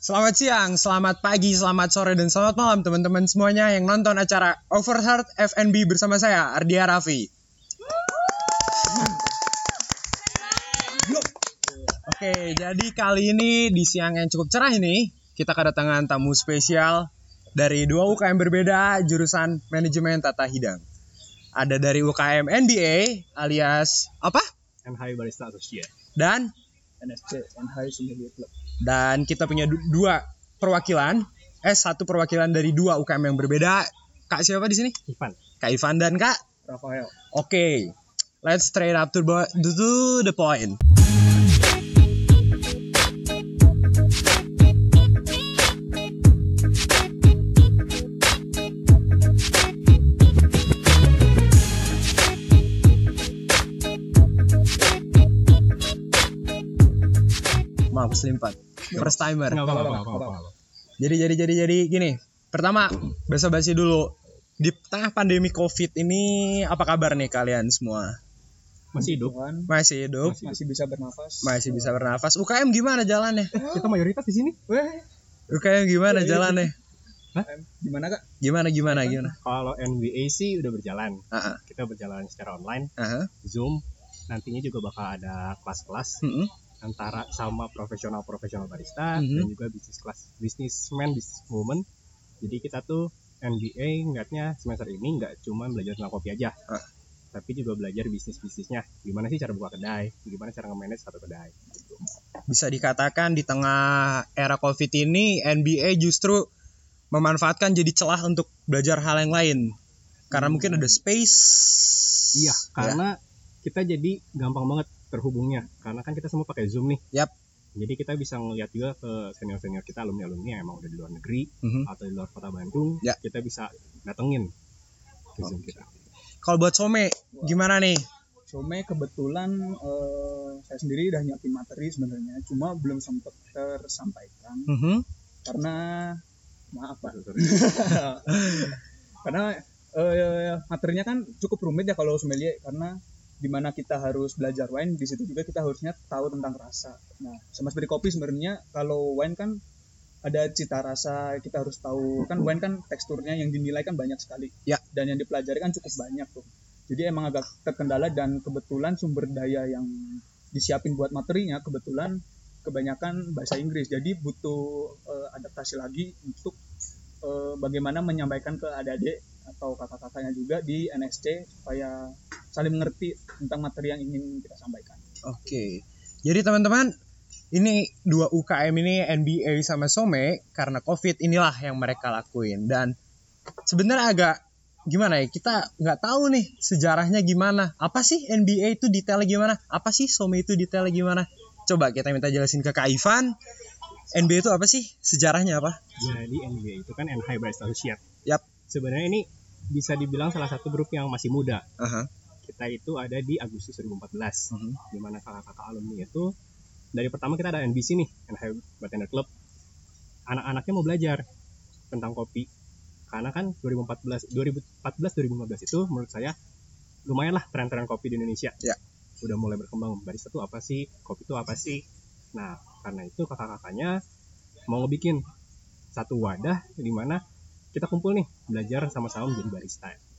Selamat siang, selamat pagi, selamat sore, dan selamat malam teman-teman semuanya yang nonton acara Overheard FNB bersama saya, Ardia Raffi. Oke, jadi kali ini di siang yang cukup cerah ini, kita kedatangan tamu spesial dari dua UKM berbeda jurusan manajemen tata hidang. Ada dari UKM NBA alias apa? NHI Barista Associate. Dan NSC NHI Sommelier Club. Dan kita punya du- dua perwakilan. Eh satu perwakilan dari dua UKM yang berbeda. Kak siapa di sini? Ivan. kak Ivan dan kak? Rafael. oke. Let's straight up to to the point. Maaf selimpat first timer Enggak apa-apa, enggak apa-apa. Jadi jadi jadi jadi gini. Pertama, basa-basi dulu. Di tengah pandemi Covid ini apa kabar nih kalian semua? Masih hidup. Masih hidup? masih bisa bernafas. Masih bisa bernafas? UKM gimana jalannya? Kita mayoritas di sini. Weh, UKM gimana jalannya? em, gimana kak? Gimana gimana gimana? Kalau NBA sih udah berjalan. Ah, ah, Kita berjalan secara online, ah, Zoom. Nantinya juga bakal ada kelas-kelas mm-mm. Antara sama profesional-profesional barista Mhm. dan juga bisnis kelas businessman, businesswoman. Jadi kita tuh NBA ngeliatnya semester ini nggak cuma belajar tentang kopi aja, Ah. tapi juga belajar bisnis-bisnisnya. Gimana sih cara buka kedai, gimana cara nge-manage satu kedai. Gitu. Bisa dikatakan di tengah era Covid ini NBA justru memanfaatkan jadi celah untuk belajar hal yang lain. Karena mungkin ada space. Iya, Ya. karena kita jadi gampang banget terhubungnya. Karena kan kita semua pakai Zoom nih. Yap. Jadi kita bisa ngeliat juga ke senior-senior kita, alumni-alumni yang emang udah di luar negeri Mhm. atau di luar kota Bandung. Ya. Kita bisa datengin ke Zoom kita. Kalau buat Some, gimana nih? Some kebetulan eh, saya sendiri udah nyiapin materi sebenarnya, cuma belum sempat tersampaikan Mhm. karena maaf pak. karena eh, materinya kan cukup rumit ya kalau sommelier karena di mana kita harus belajar wine di situ juga kita harusnya tahu tentang rasa. Nah, sama seperti kopi sebenarnya kalau wine kan ada cita rasa kita harus tahu kan wine kan teksturnya yang dinilai kan banyak sekali Ya. dan yang dipelajari kan cukup banyak tuh jadi emang agak terkendala dan kebetulan sumber daya yang disiapin buat materinya kebetulan kebanyakan bahasa Inggris jadi butuh eh, adaptasi lagi untuk eh, bagaimana menyampaikan ke adik-adik atau kakak-kakaknya juga di NSC supaya saling mengerti tentang materi yang ingin kita sampaikan Oke. Jadi teman-teman, ini dua UKM ini NBA sama Some karena Covid inilah yang mereka lakuin dan sebenarnya agak gimana ya kita nggak tahu nih sejarahnya gimana apa sih NBA itu detailnya gimana apa sih Some itu detailnya gimana coba kita minta jelasin ke Kak Ivan NBA itu apa sih sejarahnya apa Jadi NBA itu kan Barista Associate. Yap. Sebenarnya ini bisa dibilang salah satu grup yang masih muda. Aha. Kita itu ada di Agustus 2014. Mhm. di mana kakak-kakak alumni itu dari pertama kita ada NBC nih NHI Bartender Club anak-anaknya mau belajar tentang kopi karena kan 2014 2014 2015 itu menurut saya lumayan lah tren-tren kopi di Indonesia Ya. udah mulai berkembang barista tuh apa sih kopi itu apa sih nah karena itu kakak-kakaknya mau ngebikin satu wadah di mana kita kumpul nih belajar sama-sama menjadi barista.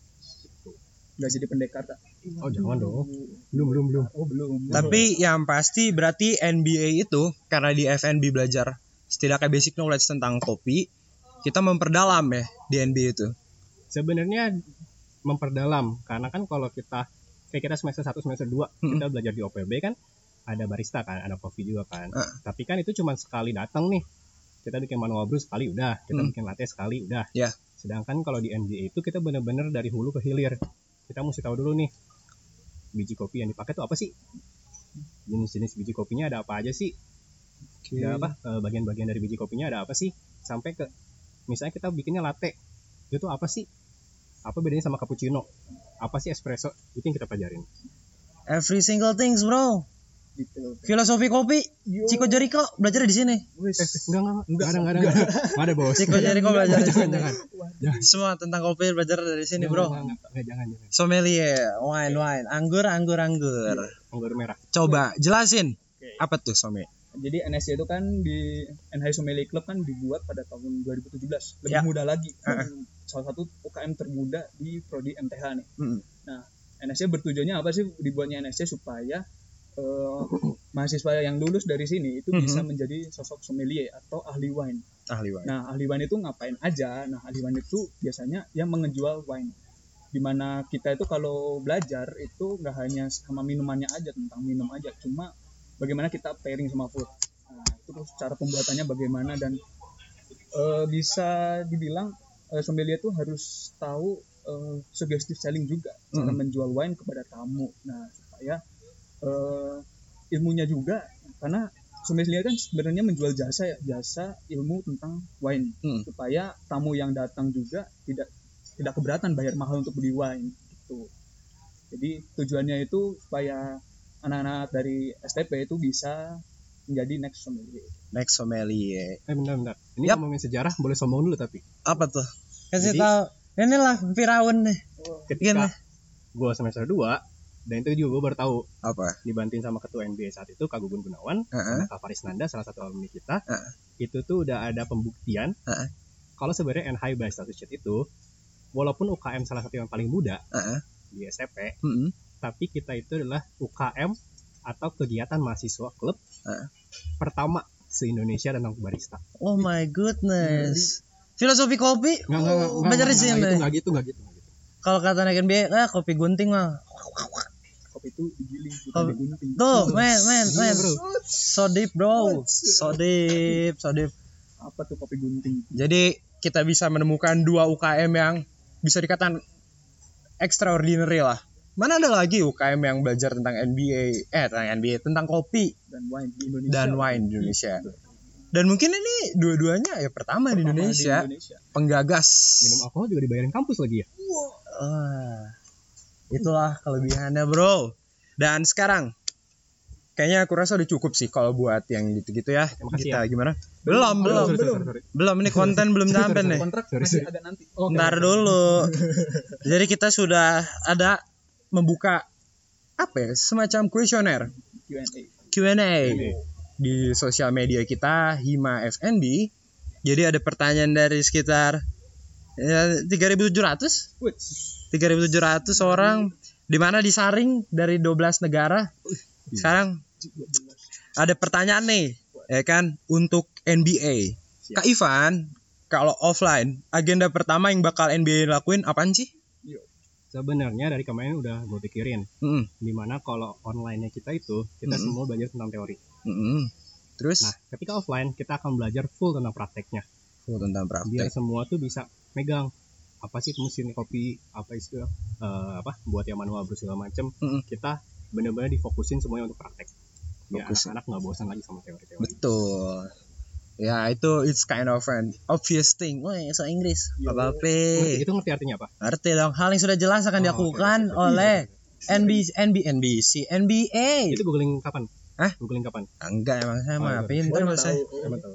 Nggak jadi pendekar kak. Oh jangan dong. Belum belum belum. Oh belum. Tapi yang pasti berarti NBA itu karena di FNB belajar setidaknya basic knowledge tentang kopi kita memperdalam ya di NBA itu. Sebenarnya memperdalam karena kan kalau kita kayak kita semester 1 semester 2 Mm-mm. kita belajar di OPB kan ada barista kan ada kopi juga kan. Ah. tapi kan itu cuma sekali datang nih. Kita bikin manual brew sekali udah kita Mm. bikin latte sekali udah. Ya. sedangkan kalau di NBA itu kita bener-bener dari hulu ke hilir kita mesti tahu dulu nih biji kopi yang dipakai tuh apa sih? Jenis-jenis biji kopinya ada apa aja sih? Ada apa? Eh, bagian-bagian dari biji kopinya ada apa sih? Sampai ke misalnya kita bikinnya latte itu apa sih? Apa bedanya sama cappuccino? Apa sih espresso? Itu yang kita pelajarin. Every single things bro gitu. Filosofi kopi Yo. Ciko Jericho belajar di sini. Eh enggak enggak enggak Enggak, ada enggak. ada enggak. Ada Enggak ada bos. Ciko Jericho belajar di jangan sini. jangan. Semua tentang kopi belajar dari sini Jangan, bro. enggak, enggak, jangan jangan. Sommelier wine wine. Anggur anggur anggur. Anggur merah. Coba jelasin. Apa tuh somme Jadi NSC itu kan di NHI Sommelier Club kan dibuat pada tahun 2017, lebih Ya. muda lagi. Heeh. Salah satu UKM termuda di prodi MTH nih. Mm-mm. Nah, NSC bertujuannya apa sih dibuatnya NSC supaya eh, mahasiswa yang lulus dari sini itu Mhm. bisa menjadi sosok sommelier atau ahli wine. ahli wine Nah, ahli wine itu ngapain aja? Nah, ahli wine itu biasanya yang mengejual wine. Di mana kita itu kalau belajar itu nggak hanya sama minumannya aja tentang minum aja, cuma bagaimana kita pairing sama food. Nah, terus cara pembuatannya bagaimana dan eh, bisa dibilang eh, sommelier itu harus tahu eh, suggestive selling juga cara Mm. menjual wine kepada tamu. Nah, supaya eh, ilmunya juga karena sommelier kan sebenarnya menjual jasa ya, jasa ilmu tentang wine Mm. supaya tamu yang datang juga tidak tidak keberatan bayar mahal untuk beli wine gitu. Jadi tujuannya itu supaya anak-anak dari STP itu bisa menjadi next sommelier. next sommelier Eh bentar bentar. Ini Yap. ngomongin sejarah boleh sombong dulu tapi apa tuh kasih tahu inilah Firaun nih ketika Gimana? gue semester 2 dan itu juga gue baru tahu apa dibantuin sama ketua NBA saat itu Kak Gugun Gunawan Heeh. sama Kak Faris Nanda salah satu alumni kita Heeh. itu tuh udah ada pembuktian Heeh. kalau sebenarnya NHI by Associate itu walaupun UKM salah satu yang paling muda Heeh. di STP Mm-mm. tapi kita itu adalah UKM atau kegiatan mahasiswa klub Heeh. pertama se Indonesia tentang barista. oh my goodness filosofi kopi Nggak, nggak, nggak, oh, nggak, nggak, nggak gitu, nggak gitu, nggak gitu, nggak gitu. kalau kata anak NBA ah kopi gunting mah Kopi itu digiling bukan digunting. tuh men men men bro. so deep bro so deep so deep Apa tuh kopi gunting? Jadi kita bisa menemukan dua UKM yang bisa dikatakan extraordinary lah. Mana ada lagi UKM yang belajar tentang NBA, eh tentang NBA, tentang kopi dan wine di Indonesia. dan wine di Indonesia. Dan mungkin ini dua-duanya ya pertama, di Pertama Indonesia, Di Indonesia. penggagas. Minum alkohol juga dibayarin kampus lagi ya. Wah, itulah kelebihannya bro. Dan sekarang, kayaknya aku rasa udah cukup sih kalau buat yang gitu-gitu ya. Makasih Kita ya. gimana? Belum, belum, Sorry, sorry, belum. sorry, sorry. belum. Ini konten belum sampai nih. Kontrak Sorry, masih sorry. ada nanti. Ntar dulu. Jadi kita sudah ada membuka apa ya semacam kuesioner Q&A. Q&A Q&A. di sosial media kita Hima FNB. Jadi ada pertanyaan dari sekitar ya, 3.700 Wih, 3.700 orang di mana disaring dari 12 negara. Sekarang ada pertanyaan nih, ya kan, untuk NBA. Kak Ivan, kalau offline, agenda pertama yang bakal NBA lakuin apaan sih? Sebenarnya dari kemarin udah gue pikirin Mm-mm. di mana kalau online-nya kita itu kita Mm-mm. semua belajar tentang teori. Mm-mm. Terus Nah, ketika offline kita akan belajar full tentang prakteknya. oh, tentang Biar praktek. semua tuh bisa megang apa sih mesin kopi, apa istilah eh, apa buat yang manual segala macem. Mm-mm. Kita benar-benar difokusin semuanya untuk praktek. Biar Fokus. anak-anak nggak bosan lagi sama teori-teori. Betul. Ya itu it's kind of an obvious thing. Wah, so Inggris. Yo. Apa Ngerti- Itu ngerti artinya apa? Ngerti dong. Hal yang sudah jelas akan Oh, dilakukan oke, oke, oke. oleh NBC, NB, NBC, NBA. Itu googling kapan? Hah? Googling kapan? Enggak emang saya Oh, mah iya. pinter bahasa.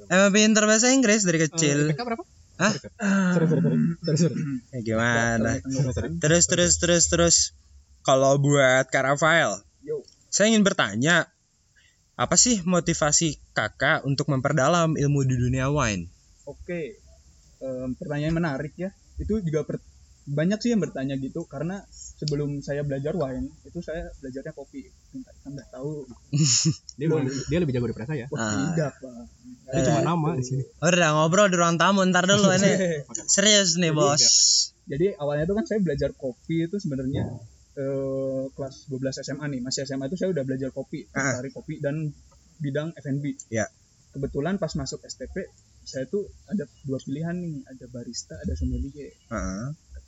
Emang pinter bahasa Inggris dari kecil. IPK berapa? Hah? Sorry, sorry, sorry, sorry, sorry. Ya, gimana? Sorry, sorry. Terus terus terus terus. Kalau buat Kak Rafael, Yo, saya ingin bertanya, apa sih motivasi kakak untuk memperdalam ilmu di dunia wine? oke. Em, pertanyaan menarik ya. Itu juga per- banyak sih yang bertanya gitu karena sebelum saya belajar wine itu saya belajarnya kopi. Udah tahu. Dia, lebih- dia lebih jago daripada saya. Wah, Ah. tidak, Pak. Dia cuma Gitu. nama di sini. Oh, udah ngobrol di ruang tamu ntar dulu ini. Serius nih Jadi, bos. Jadi awalnya itu kan saya belajar kopi itu sebenarnya eh, kelas 12 SMA nih. Masih SMA itu saya udah belajar kopi, Ah. cari kopi dan bidang F&B. Ya. Kebetulan pas masuk STP saya tuh ada dua pilihan nih, ada barista, ada sommelier. Heeh.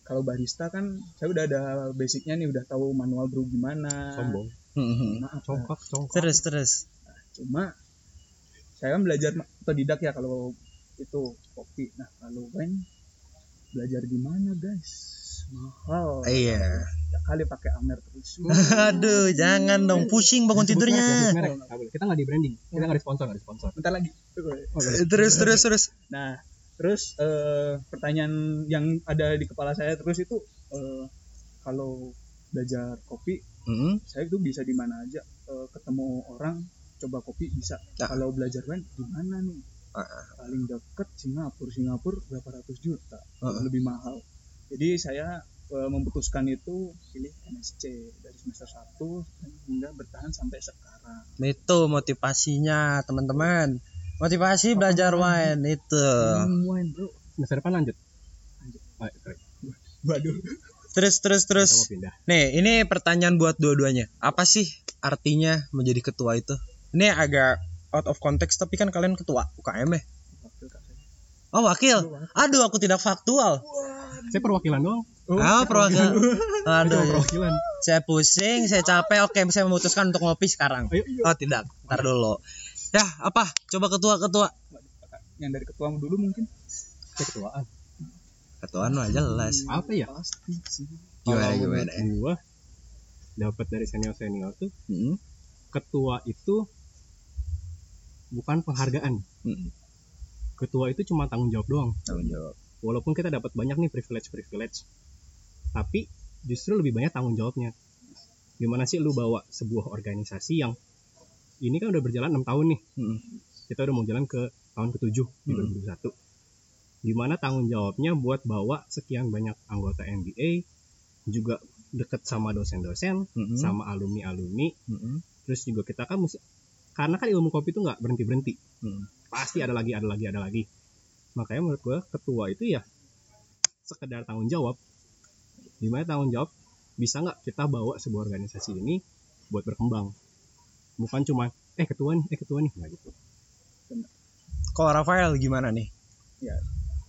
Kalau barista kan saya udah ada basicnya nih, udah tahu manual brew gimana. Sombong. Maaf, Pak. Congkak, congkak. Terus terus. cuma saya kan belajar otodidak ya kalau itu kopi. Nah kalau wine belajar di mana guys? Mahal. Iya. Ya kali pakai Amer terus. Aduh, jangan dong pusing bangun merek, tidurnya. merek. Kita nggak di branding. Kita nggak di sponsor, nggak di sponsor. Bentar lagi. Terus terus terus. Nah, terus eh, pertanyaan yang ada di kepala saya terus itu eh, kalau belajar kopi, Mhm. saya itu bisa di mana aja Eh, ketemu orang coba kopi bisa Nah. kalau belajar wine gimana nih Ah. paling deket Singapura Singapura berapa ratus juta Ah. lebih mahal jadi saya eh, memutuskan itu pilih MSc dari semester 1 hingga bertahan sampai sekarang Itu motivasinya teman-teman. Motivasi belajar wine itu. Wine bro Semester depan lanjut. Lanjut. Oh, sorry. waduh Terus terus terus. Nih, ini pertanyaan buat dua-duanya. Apa sih artinya menjadi ketua itu? Ini agak out of context tapi kan kalian ketua UKM ya. Wakil kak saya. Oh, wakil. Aduh, aku tidak faktual. Saya perwakilan doang. Ah, perwakilan. Saya cuma Aduh, perwakilan. saya pusing, saya capek. Oke, saya memutuskan untuk ngopi sekarang. Ayo. Oh, tidak. Ntar dulu. Ya, apa? Coba ketua-ketua. yang dari ketua dulu mungkin ketuaan. Ketuaan mah jelas. Apa ya? pasti sih Gimana Kalau gimana? Gua dapat dari senior senior tuh Hmm. ketua itu bukan penghargaan. Hmm. Ketua itu cuma tanggung jawab doang. Tanggung jawab. Walaupun kita dapat banyak nih privilege privilege, tapi justru lebih banyak tanggung jawabnya. Gimana sih lu bawa sebuah organisasi yang ini kan udah berjalan enam tahun nih. Hmm. Kita udah mau jalan ke tahun ke-7 di Hmm. 2021. Gimana tanggung jawabnya buat bawa sekian banyak anggota MBA juga deket sama dosen-dosen, Hmm. sama alumni-alumni. Hmm. Terus juga kita kan mesti karena kan ilmu kopi itu nggak berhenti berhenti. Hmm. Pasti ada lagi, ada lagi, ada lagi. Makanya menurut gua ketua itu ya sekedar tanggung jawab. Di mana tanggung jawab bisa nggak kita bawa sebuah organisasi ini buat berkembang. Bukan cuma eh ketua nih, eh ketua nih, nggak gitu. Kalau Rafael gimana nih?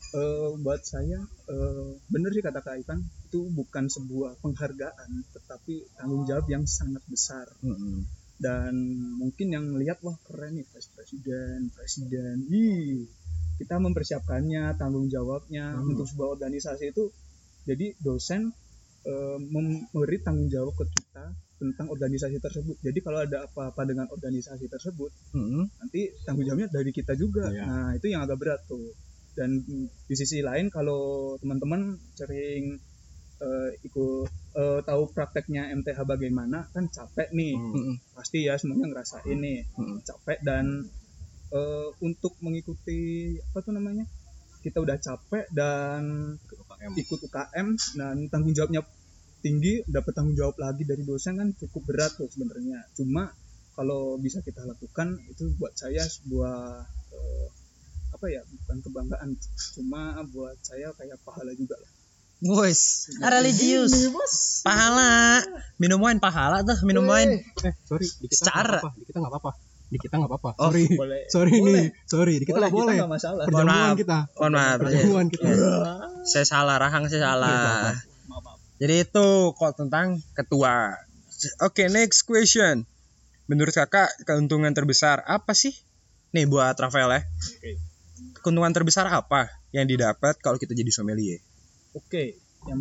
Eh, buat saya eh, bener sih kata Kak Ivan itu bukan sebuah penghargaan tetapi tanggung jawab yang sangat besar Hmm. dan mungkin yang lihat wah keren nih vice presiden presiden ih kita mempersiapkannya tanggung jawabnya Hmm. untuk sebuah organisasi itu jadi dosen eh, memberi tanggung jawab ke kita tentang organisasi tersebut jadi kalau ada apa-apa dengan organisasi tersebut Hmm. nanti tanggung jawabnya dari kita juga. Iya. Nah, itu yang agak berat tuh. Dan di sisi lain kalau teman-teman sering eh, ikut eh, tahu prakteknya MTH bagaimana kan capek nih. Hmm. Hmm. Pasti ya semuanya ngerasain nih. Hmm. Capek dan eh, untuk mengikuti apa tuh namanya? Kita udah capek dan UKM. ikut UKM dan tanggung jawabnya tinggi dapat tanggung jawab lagi dari dosen kan cukup berat tuh sebenarnya cuma kalau bisa kita lakukan itu buat saya sebuah eh, apa ya bukan kebanggaan cuma buat saya kayak pahala juga lah Wes, religius. Pahala. Minum wine pahala tuh, minum wine. Eh, sorry, di kita Secara-. Di kita nggak apa-apa. Di kita nggak apa-apa. Oh, sorry. boleh Sorry Boleh. nih. Sorry, di kita nggak boleh. nggak masalah Mohon Perjamuan maaf. kita. Mohon maaf. Perjamuan kita. Saya salah, Rahang saya salah. Jadi itu kok tentang ketua. Oke, next question. Menurut kakak keuntungan terbesar apa sih? Nih buat Rafael ya. Oke. Keuntungan terbesar apa yang didapat kalau kita jadi sommelier? Oke, yang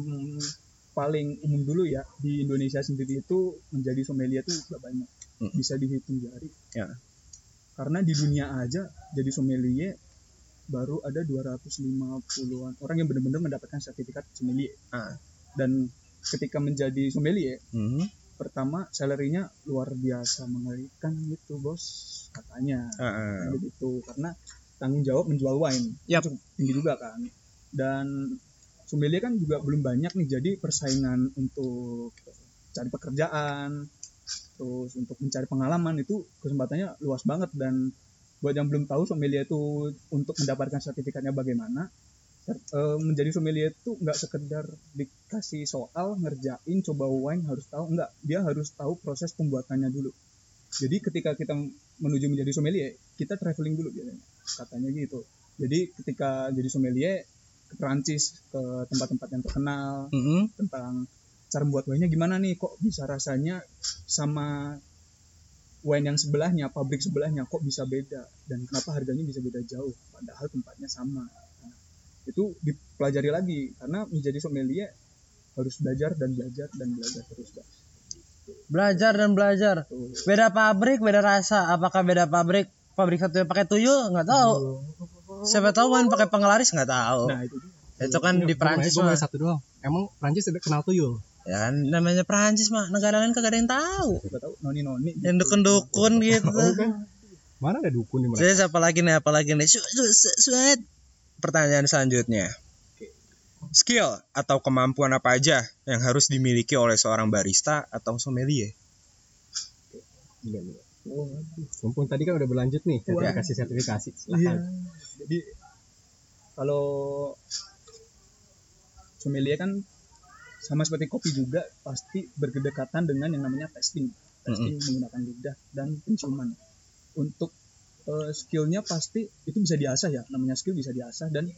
paling umum dulu ya di Indonesia sendiri itu menjadi sommelier itu gak banyak, Mm. bisa dihitung jari. Ya. Karena di dunia aja jadi sommelier baru ada 250-an orang yang benar-benar mendapatkan sertifikat sommelier. Ah. Dan ketika menjadi sommelier, Hmm. pertama salary-nya luar biasa mengerikan gitu bos katanya Ah, ah. begitu karena tanggung jawab menjual wine Yap. cukup tinggi juga kan dan sommelier kan juga belum banyak nih jadi persaingan untuk cari pekerjaan terus untuk mencari pengalaman itu kesempatannya luas banget dan buat yang belum tahu sommelier itu untuk mendapatkan sertifikatnya bagaimana menjadi sommelier itu nggak sekedar dikasih soal ngerjain coba wine harus tahu. Nggak dia harus tahu proses pembuatannya dulu. Jadi ketika kita menuju menjadi sommelier kita traveling dulu biasanya katanya gitu. Jadi ketika jadi sommelier ke Perancis ke tempat-tempat yang terkenal Hmm. tentang cara membuat wine-nya gimana nih kok bisa rasanya sama wine yang sebelahnya pabrik sebelahnya kok bisa beda dan kenapa harganya bisa beda jauh padahal tempatnya sama itu dipelajari lagi karena menjadi sommelier harus belajar dan belajar dan belajar terus guys Belajar dan belajar. Tuh. Beda pabrik, beda rasa. Apakah beda pabrik? Pabrik satu yang pakai tuyul nggak tahu. Siapa tahu wine pakai pengelaris nggak tahu. nah itu dia. Itu kan di Prancis Gue mah. satu doang. Emang Prancis udah kenal tuyul. Ya kan namanya Prancis mah negara lain kagak ada yang tahu. Siapa tahu noni-noni. Yang dukun-dukun gitu. Tahu kan? Mana ada dukun di mereka? Terus apa lagi nih? Apa lagi nih? Su, su, su, suet. Pertanyaan selanjutnya. Skill atau kemampuan apa aja yang harus dimiliki oleh seorang barista atau sommelier? Iya, iya. Oh. Mumpung tadi kan udah berlanjut nih Wah. sertifikasi sertifikasi. Iya. Silahkan. Jadi kalau sommelier kan sama seperti kopi juga pasti berdekatan dengan yang namanya testing. Testing menggunakan lidah dan penciuman. Untuk eh, skillnya pasti itu bisa diasah ya. Namanya skill bisa diasah dan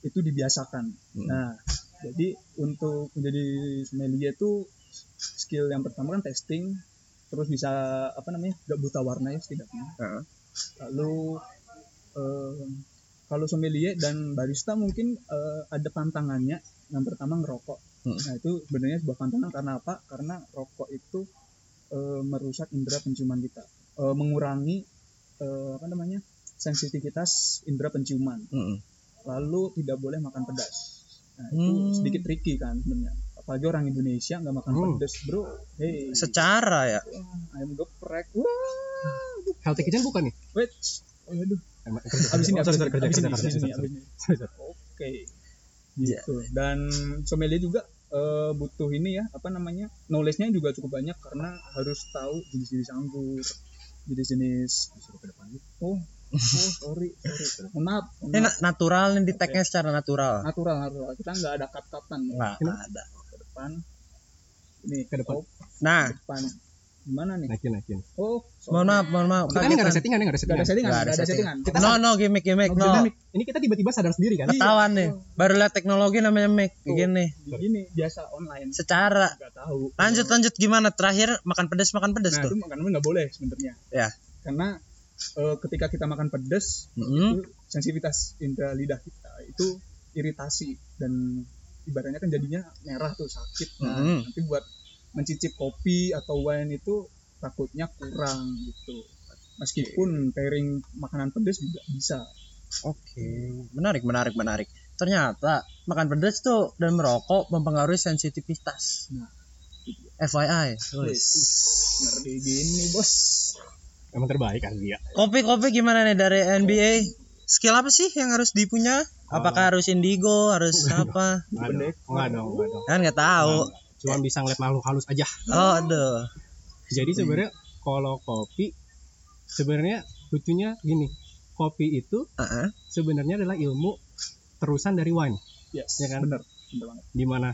itu dibiasakan. Mm. Nah, jadi untuk menjadi sommelier itu skill yang pertama kan testing, terus bisa apa namanya nggak buta warna ya setidaknya. Heeh. Lalu eh, kalau sommelier dan barista mungkin eh, ada tantangannya. Yang pertama ngerokok. Hmm. Nah itu sebenarnya sebuah tantangan karena apa? Karena rokok itu eh, merusak indera penciuman kita, Eh, mengurangi eh, apa namanya sensitivitas indera penciuman. Mm-mm. Lalu tidak boleh makan pedas. Nah itu Hmm. sedikit tricky kan sebenarnya. Apalagi orang Indonesia nggak makan Hmm. pedas bro. Hey, Secara ya. Wah, ayam geprek. Wah, Healthy kitchen bukan nih? wait. Oh, aduh. Emang- kerja- abis ini abis ini kerja, abis ini abis ini oke gitu dan sommelier juga eh, butuh ini ya apa namanya knowledge-nya juga cukup banyak karena harus tahu jenis-jenis anggur jenis-jenis Disuruh ke depan gitu. oh oh sorry sorry maaf Ini natural nih di tag-nya secara natural. natural natural kita nggak ada cut-cutan ya. Nggak ada. ke depan ini Ke depan. oh, Nah, ke depan gimana nih Naikin, naikin. oh mohon maaf, mohon maaf. Kita ini nggak ada settingan, ini nggak ada nggak ada settingan. settingan Nggak nggak ada settingan kita No, no, gimmick, gimmick, no. Ini kita tiba-tiba sadar sendiri kan? Iya. Ketahuan nih. Baru lihat teknologi namanya mic Tuh. gini. gini biasa online Secara nggak tahu lanjut lanjut gimana? Terakhir makan pedas makan pedas nah tuh. itu makanan nggak boleh sebenarnya Ya. karena eh, ketika kita makan pedas Mm-mm. itu sensitivitas indera lidah kita itu iritasi dan ibaratnya kan jadinya merah tuh sakit nah Mhm. nanti buat mencicip kopi atau wine itu takutnya kurang gitu meskipun pairing makanan pedas juga bisa Oke, menarik, menarik, menarik. Ternyata makan pedas tuh dan merokok mempengaruhi sensitivitas. Nah. FYI. Wis, ngeri gini bos Emang terbaik kan dia. Kopi, kopi gimana nih dari NBA? Skill apa sih yang harus dipunya? Apakah harus indigo, harus apa? Enggak dong, Pendek. enggak dong, enggak dong. Kan nggak tahu. Cuma bisa ngeliat makhluk halus aja. Oh, aduh. Jadi sebenarnya kalau kopi sebenarnya lucunya gini. Kopi itu Heeh. sebenarnya adalah ilmu terusan dari wine. yes Ya kan? bener bener banget Di mana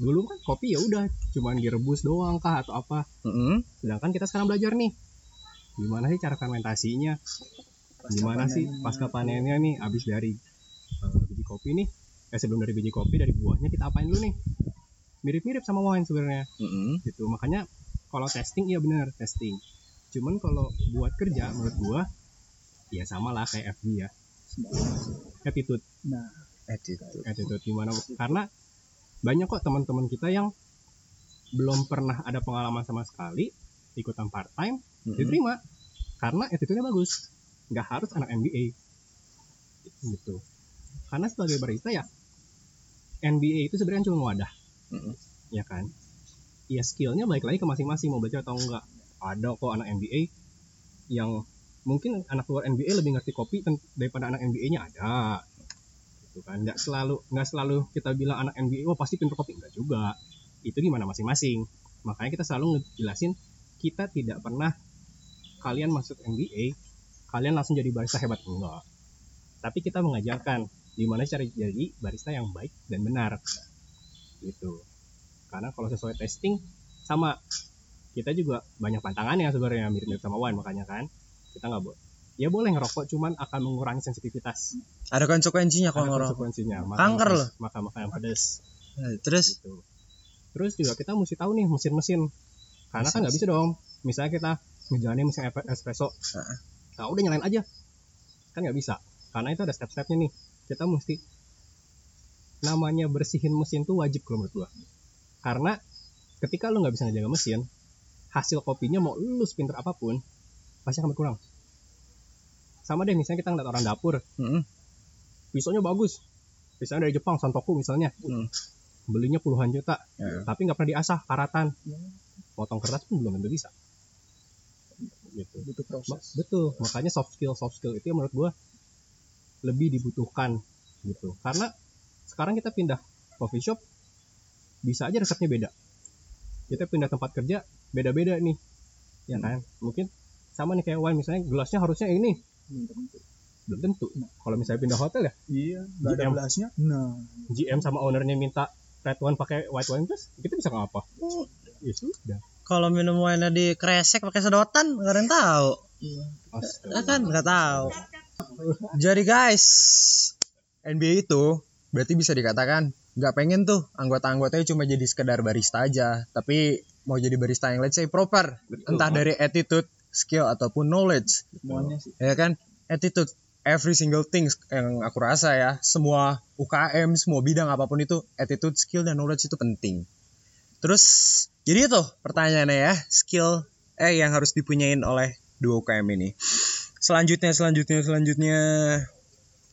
dulu kan kopi ya udah cuman direbus doang kah atau apa. Mm-mm. Sedangkan kita sekarang belajar nih. Gimana sih cara fermentasinya? Pasca Gimana sih panennya. pasca panennya nih abis dari eh, biji kopi nih eh sebelum dari biji kopi dari buahnya kita apain dulu nih mirip-mirip sama wine sebenarnya. Mm-mm. gitu makanya kalau testing iya benar testing. Cuman kalau buat kerja menurut gua ya sama lah kayak FB ya. Attitude. Nah Attitude. attitude gimana? Karena banyak kok teman-teman kita yang belum pernah ada pengalaman sama sekali ikutan part time Mm-mm. diterima. Karena attitude-nya bagus. Nggak harus anak MBA gitu. Karena sebagai barista ya MBA itu sebenarnya cuma wadah Mm-mm. ya kan? Ya skillnya balik lagi ke masing-masing mau belajar atau enggak. Ada kok anak MBA yang mungkin anak luar MBA lebih ngerti kopi daripada anak MBA-nya ada. Gitu kan? Nggak selalu nggak selalu kita bilang anak MBA wah pasti pintar kopi. Enggak juga. Itu gimana masing-masing? Makanya kita selalu ngejelasin kita tidak pernah kalian masuk MBA kalian langsung jadi barista hebat. Enggak tapi kita mengajarkan gimana cara jadi barista yang baik dan benar gitu. Karena kalau sesuai testing sama. Kita juga banyak pantangannya sebenarnya mirip-mirip sama wine makanya kan. Kita nggak boleh ya boleh ngerokok cuman akan mengurangi sensitivitas. Ada konsekuensinya kalau ngerokok. konsekuensinya. Kanker loh. maka maka yang pedas Nah, Terus? Gitu. Terus juga kita mesti tahu nih mesin-mesin. Karena kan nggak bisa dong. Misalnya kita ngejalanin mesin esp- espresso. Nah udah nyalain aja. Kan nggak bisa. Karena itu ada step-stepnya nih. Kita mesti namanya bersihin mesin tuh wajib kalau menurut gua. Karena ketika lu nggak bisa ngejaga mesin hasil kopinya mau lu pinter apa pun pasti akan berkurang. Sama deh misalnya kita ngeliat orang dapur. Mm-mm. pisaunya bagus. Pisaunya dari Jepang Santoku misalnya. Hmm. belinya puluhan juta Ya. tapi nggak pernah diasah karatan. Potong kertas pun belum tentu bisa. Gitu. Butuh proses. Betul. Makanya soft skill soft skill itu yang menurut gua lebih dibutuhkan gitu. Karena sekarang kita pindah coffee shop bisa aja resepnya beda. Kita pindah tempat kerja beda-beda nih ya kan? Mungkin sama nih kayak wine misalnya gelasnya harusnya ini. Belum tentu. belum tentu. Kalau misalnya pindah hotel ya? Iya nggak ada GM. gelasnya? Nah. GM sama ownernya minta red wine pakai white wine terus kita bisa ngapa ya sudah. Kalau minum wine di kresek pakai sedotan nggak ada yang tahu. Ya kan nggak tahu. Jadi guys, NBA itu berarti bisa dikatakan nggak pengen tuh anggota-anggotanya cuma jadi sekedar barista aja, tapi mau jadi barista yang let's say proper, Betul. entah dari attitude, skill ataupun knowledge, semuanya sih ya kan? Attitude every single things yang aku rasa ya, semua UKM, semua bidang apa pun itu attitude, skill dan knowledge itu penting. Terus jadi itu pertanyaannya ya, skill eh yang harus dipunyain oleh dua UKM ini. Selanjutnya, selanjutnya, selanjutnya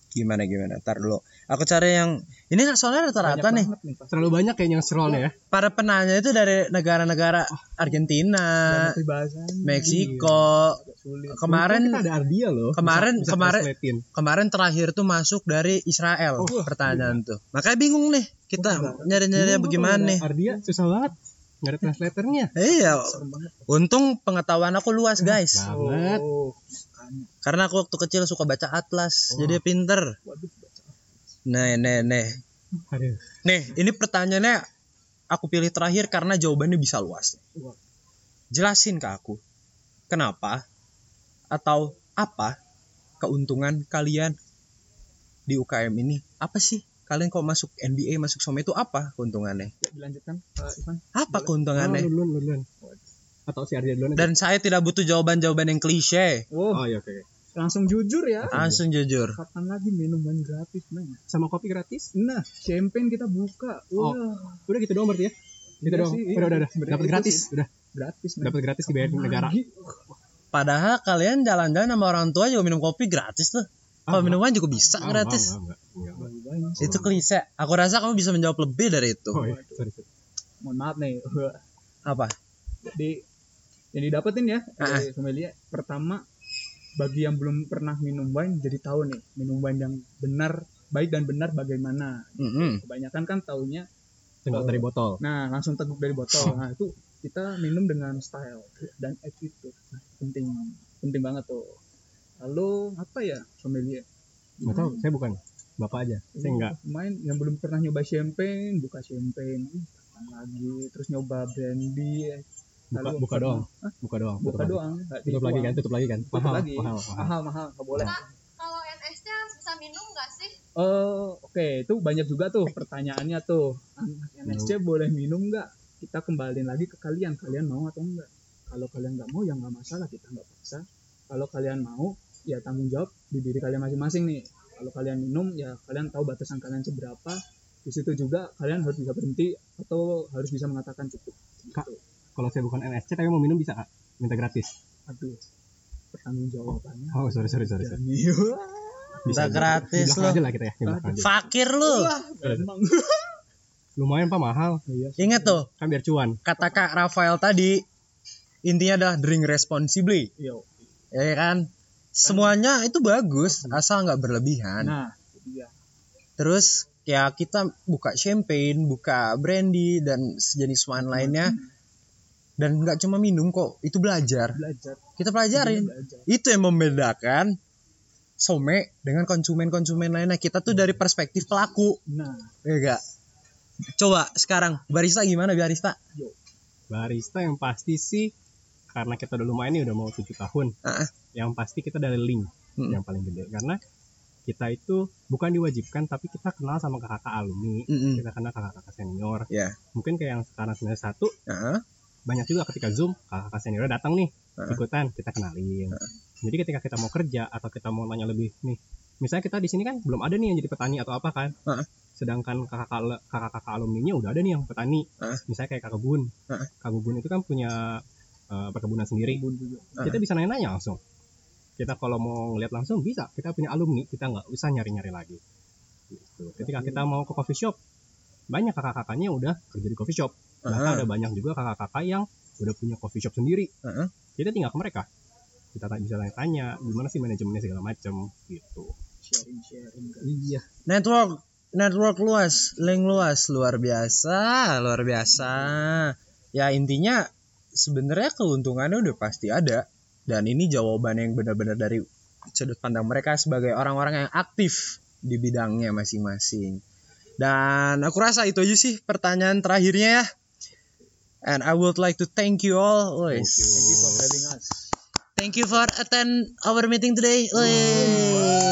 gimana gimana? Ntar dulu. Aku cari yang ini soalnya rata-rata nih. nih terlalu banyak kayaknya yang scrollnya ya Para penanya itu dari negara-negara Argentina, ngerti bahasanya Meksiko. sulit Kemarin kita ada Ardia loh kemarin- Bisa- bisa kemarin- translatein. kemarin terakhir tuh masuk dari Israel Oh, pertanyaan tuh. Makanya bingung nih kita Oh, nyari-nyari Bingung bagaimana kalau nih. Ardia susah banget nggak ada translatornya Iya, untung pengetahuan aku luas guys. banget oh. Karena aku waktu kecil suka baca atlas, Oh. jadi pinter. waduh baca Nih, nih, nih. Aduh. Nih, ini pertanyaannya aku pilih terakhir karena jawabannya bisa luas. Jelasin ke aku, kenapa atau apa keuntungan kalian di UKM ini? Apa sih? Kalian kok masuk NBA, masuk SOME itu apa keuntungannya? ya dilanjutkan Pak Ivan Apa Boleh. Oh, keuntungannya? duluan. Atau si duluan. Dan saya tidak butuh jawaban-jawaban yang klise. oh Oh iya oke. oke. Langsung jujur ya Langsung jujur. kapan lagi minum wine gratis men Sama kopi gratis? nah champagne kita buka Oh. wah Udah gitu doang berarti ya? Gitu Iya doang. sih. Udah udah udah. Dapat gratis. sih. Udah gratis dapat gratis dibayar Kapan negara. Padahal kalian jalan-jalan sama orang tua juga minum kopi gratis tuh. Kalau Ah, minum wine juga bisa Ah, gratis. enggak, enggak, enggak. Itu klise. Aku rasa kamu bisa menjawab lebih dari itu. Oh iya, sorry, sorry. mohon maaf nih Apa? jadi yang didapetin ya Ah. dari sommelier pertama bagi yang belum pernah minum wine jadi tahu nih minum wine yang benar baik dan benar bagaimana Mm-mm. kebanyakan kan taunya Tinggal dari botol. nah langsung teguk dari botol nah itu kita minum dengan style dan attitude Nah, penting penting banget tuh lalu apa ya sommelier Enggak tahu, saya bukan. Bapak aja. Saya enggak. main yang belum pernah nyoba champagne buka champagne lagi terus nyoba brandy Buka, buka doang. Hah? Buka doang. buka tutup lagi. doang nggak Tutup lagi kan, tutup lagi kan. Mahal, lagi. mahal, mahal. mahal nggak boleh Kalau NS-nya bisa minum nggak sih? Eh, oke, itu banyak juga tuh pertanyaannya tuh. Anak NSC boleh minum nggak? Kita kembaliin lagi ke kalian. Kalian mau atau enggak? Kalau kalian nggak mau ya nggak masalah, kita nggak paksa. Kalau kalian mau, ya tanggung jawab di diri kalian masing-masing nih. Kalau kalian minum, ya kalian tahu batasan kalian seberapa. Di situ juga kalian harus bisa berhenti atau harus bisa mengatakan cukup. Kak. Gitu. Kalau saya bukan NSC tapi mau minum bisa kak? Minta gratis. Aduh, pertanggung jawabannya. Oh sorry sorry sorry. sorry. Minta gratis Di belakang loh. aja lah kita ya. Fakir lu. Wah, emang. Lumayan pak mahal. Iya. Ingat tuh, Kan biar cuan. kata Kak Rafael tadi intinya adalah drink responsibly, Yo. ya kan? Semuanya itu bagus, asal nggak berlebihan. Nah, dia. Terus ya kita buka champagne, buka brandy dan sejenis wine lainnya dan nggak cuma minum kok, itu belajar. Belajar. Kita pelajarin. Belajar. Itu yang membedakan Some dengan konsumen-konsumen lainnya. Kita tuh dari perspektif pelaku, Nah, ya enggak? Coba sekarang barista gimana barista? Barista yang pasti sih karena kita udah lumayan nih udah mau tujuh tahun. Ah. Yang pasti kita dari link Hmm. yang paling gede karena kita itu bukan diwajibkan tapi kita kenal sama kakak-kakak alumni Mm-mm. kita kenal kakak-kakak senior Ya. mungkin kayak yang sekarang semester satu Heeh. Banyak juga ketika zoom kakak-kakak senior datang nih Heeh. ikutan kita kenalin jadi ketika kita mau kerja atau kita mau nanya lebih nih misalnya kita di sini kan belum ada nih yang jadi petani atau apa kan Heeh. sedangkan kakak kakak alumni udah ada nih yang petani Heeh. misalnya kayak kak kebun Heeh. kak kebun itu kan punya eh, perkebunan sendiri Bun juga. kita bisa nanya-nanya langsung kita kalau mau ngeliat langsung bisa kita punya alumni kita nggak usah nyari-nyari lagi gitu. ketika kita mau ke coffee shop banyak kakak-kakaknya udah kerja di coffee shop bahkan Heeh. ada banyak juga kakak-kakak yang udah punya coffee shop sendiri. Heeh. kita tinggal ke mereka. Kita ta- bisa tanya-tanya gimana sih manajemennya segala macam gitu. Sharing sharing iya. Network network luas link luas luar biasa luar biasa. Ya intinya sebenarnya keuntungannya udah pasti ada. Dan ini jawaban yang benar-benar dari sudut pandang mereka sebagai orang-orang yang aktif di bidangnya masing-masing. Dan aku rasa itu aja sih pertanyaan terakhirnya ya and I would like to thank you all. Wes. thank you. For having us. Thank you for attend our meeting today. Wes.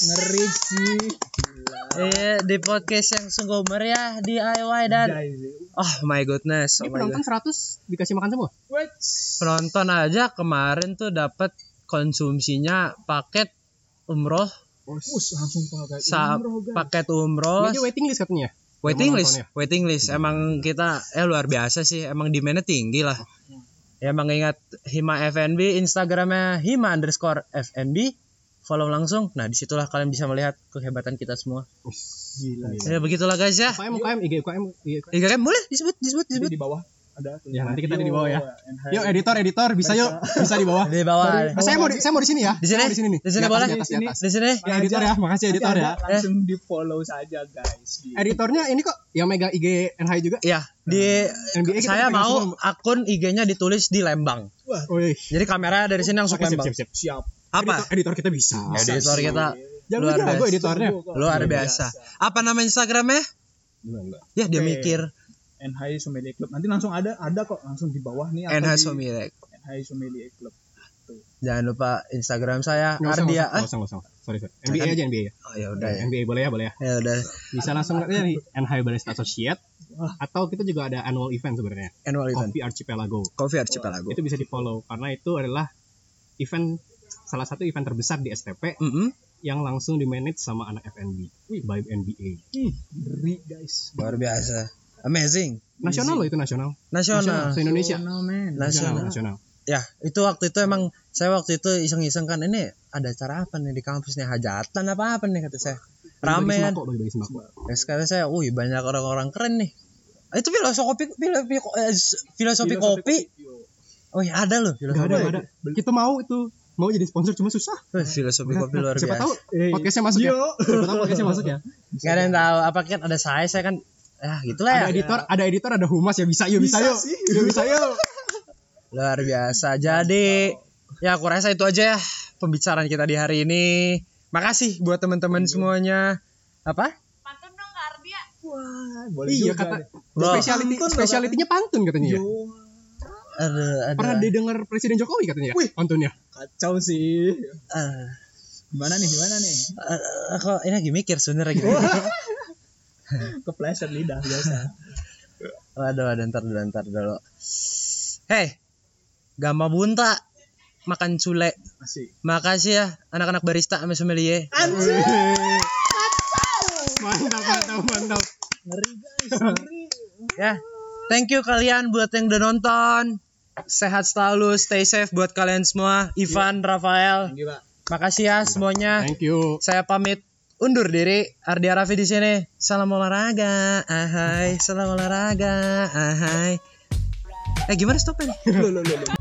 ngeri sih. Iya, di podcast yang sungguh meriah DIY dan oh my goodness, oh ini my penonton God. 100 dikasih makan semua? Penonton aja kemarin tuh dapat konsumsinya paket umroh, Us, langsung pakai sa- umroh, guys. paket umroh, ini waiting list katanya waiting list, waiting list. Emang kita eh luar biasa sih, emang demandnya tinggi lah. Ya emang ingat Hima FNB, Instagramnya Hima underscore FNB, follow langsung. Nah di situlah kalian bisa melihat kehebatan kita semua. gila Ya begitulah guys ya. UKM UKM IG UKM IG. Kan boleh disebut disebut disebut di bawah ada Ya, nanti kita ada di bawah ya. NH. Yuk editor editor bisa yuk bisa di bawah di bawah. Ah, saya mau di saya mau di sini ya Di sini? Di sini nih Di sini atas, boleh? di atas, di sini. ya editor ya makasih editor ya langsung di follow saja guys Di- editornya ini kok yang megang IG NHI juga Iya, di NBA kita saya mau semua. akun IG-nya ditulis di Lembang. Wih. Jadi kamera dari sini langsung Lembang. siap, siap. siap Apa? Editor, editor kita bisa. Editor kita Jago luar biasa. editornya. luar biasa. Apa nama Instagramnya? Ya dia mikir NHI Sommelier Club nanti langsung ada ada kok langsung di bawah nih atau NH di Somirek. NHI Sommelier Club Jangan lupa Instagram saya Nggak usah, Ardia. nggak usah, usah, usah. Sorry, sorry. NBA aja NBA ya. Oh ya udah ya. NBA boleh ya, boleh ya. Ya udah Bisa langsung lihat nih NHI Barista Associate. Atau kita juga ada annual event sebenarnya. annual event. Coffee Archipelago. Coffee Archipelago. Itu bisa di follow karena itu adalah event salah satu event terbesar di STP Mm-mm. yang langsung di manage sama anak FNB by NBA. ih ngeri guys Luar biasa. Amazing. Nasional loh itu nasional. Nasional. Se Indonesia. Nasional. Nasional. Nasional. Ya, itu waktu itu emang saya waktu itu iseng-iseng kan ini ada acara apa nih di kampus nih hajatan apa apa nih kata saya. Rame kan. Terus kata saya, wih banyak orang-orang keren nih. Itu filosofi filosofi, eh, filosofi kopi. Oh ya ada loh Gak filosofi. ada, gak ada. Kita mau itu mau jadi sponsor cuma susah. Filosofi kopi luar Siapa biasa. tahu podcastnya masuk ya. Siapa tahu podcastnya masuk ya. Gak ada yang tahu apa kan ada saya saya kan ya gitulah Ada ya. editor, ada editor, ada humas ya bisa yuk, bisa, Bisa yuk. sih. Yuk, bisa yuk. Luar biasa. Jadi ya aku rasa itu aja ya pembicaraan kita di hari ini. Makasih buat teman-teman semuanya. Apa? Pantun dong Kak Ardia. Wah, boleh Iya juga kata speciality speciality-nya pantun katanya ya. Ada ada. Pernah didengar Presiden Jokowi katanya ya? Wih. Pantunnya. kacau sih Eh, gimana nih gimana nih eh, kok ini lagi mikir sebenarnya gitu. kepleset lidah biasa Waduh, waduh, ntar dulu, ntar dulu. Hei, Gama Bunta, makan cule. masih Makasih ya anak-anak barista sama sommelier. Mantap, mantap, mantap. ngeri guys ngeri Ya, thank you kalian buat yang udah nonton. Sehat selalu, stay safe buat kalian semua. Ivan, Rafael, thank you pak makasih ya semuanya. Thank you. Saya pamit undur diri. Ardia Raffi di sini. Salam olahraga. Ahai, salam olahraga. Ahai. Eh gimana stopnya nih?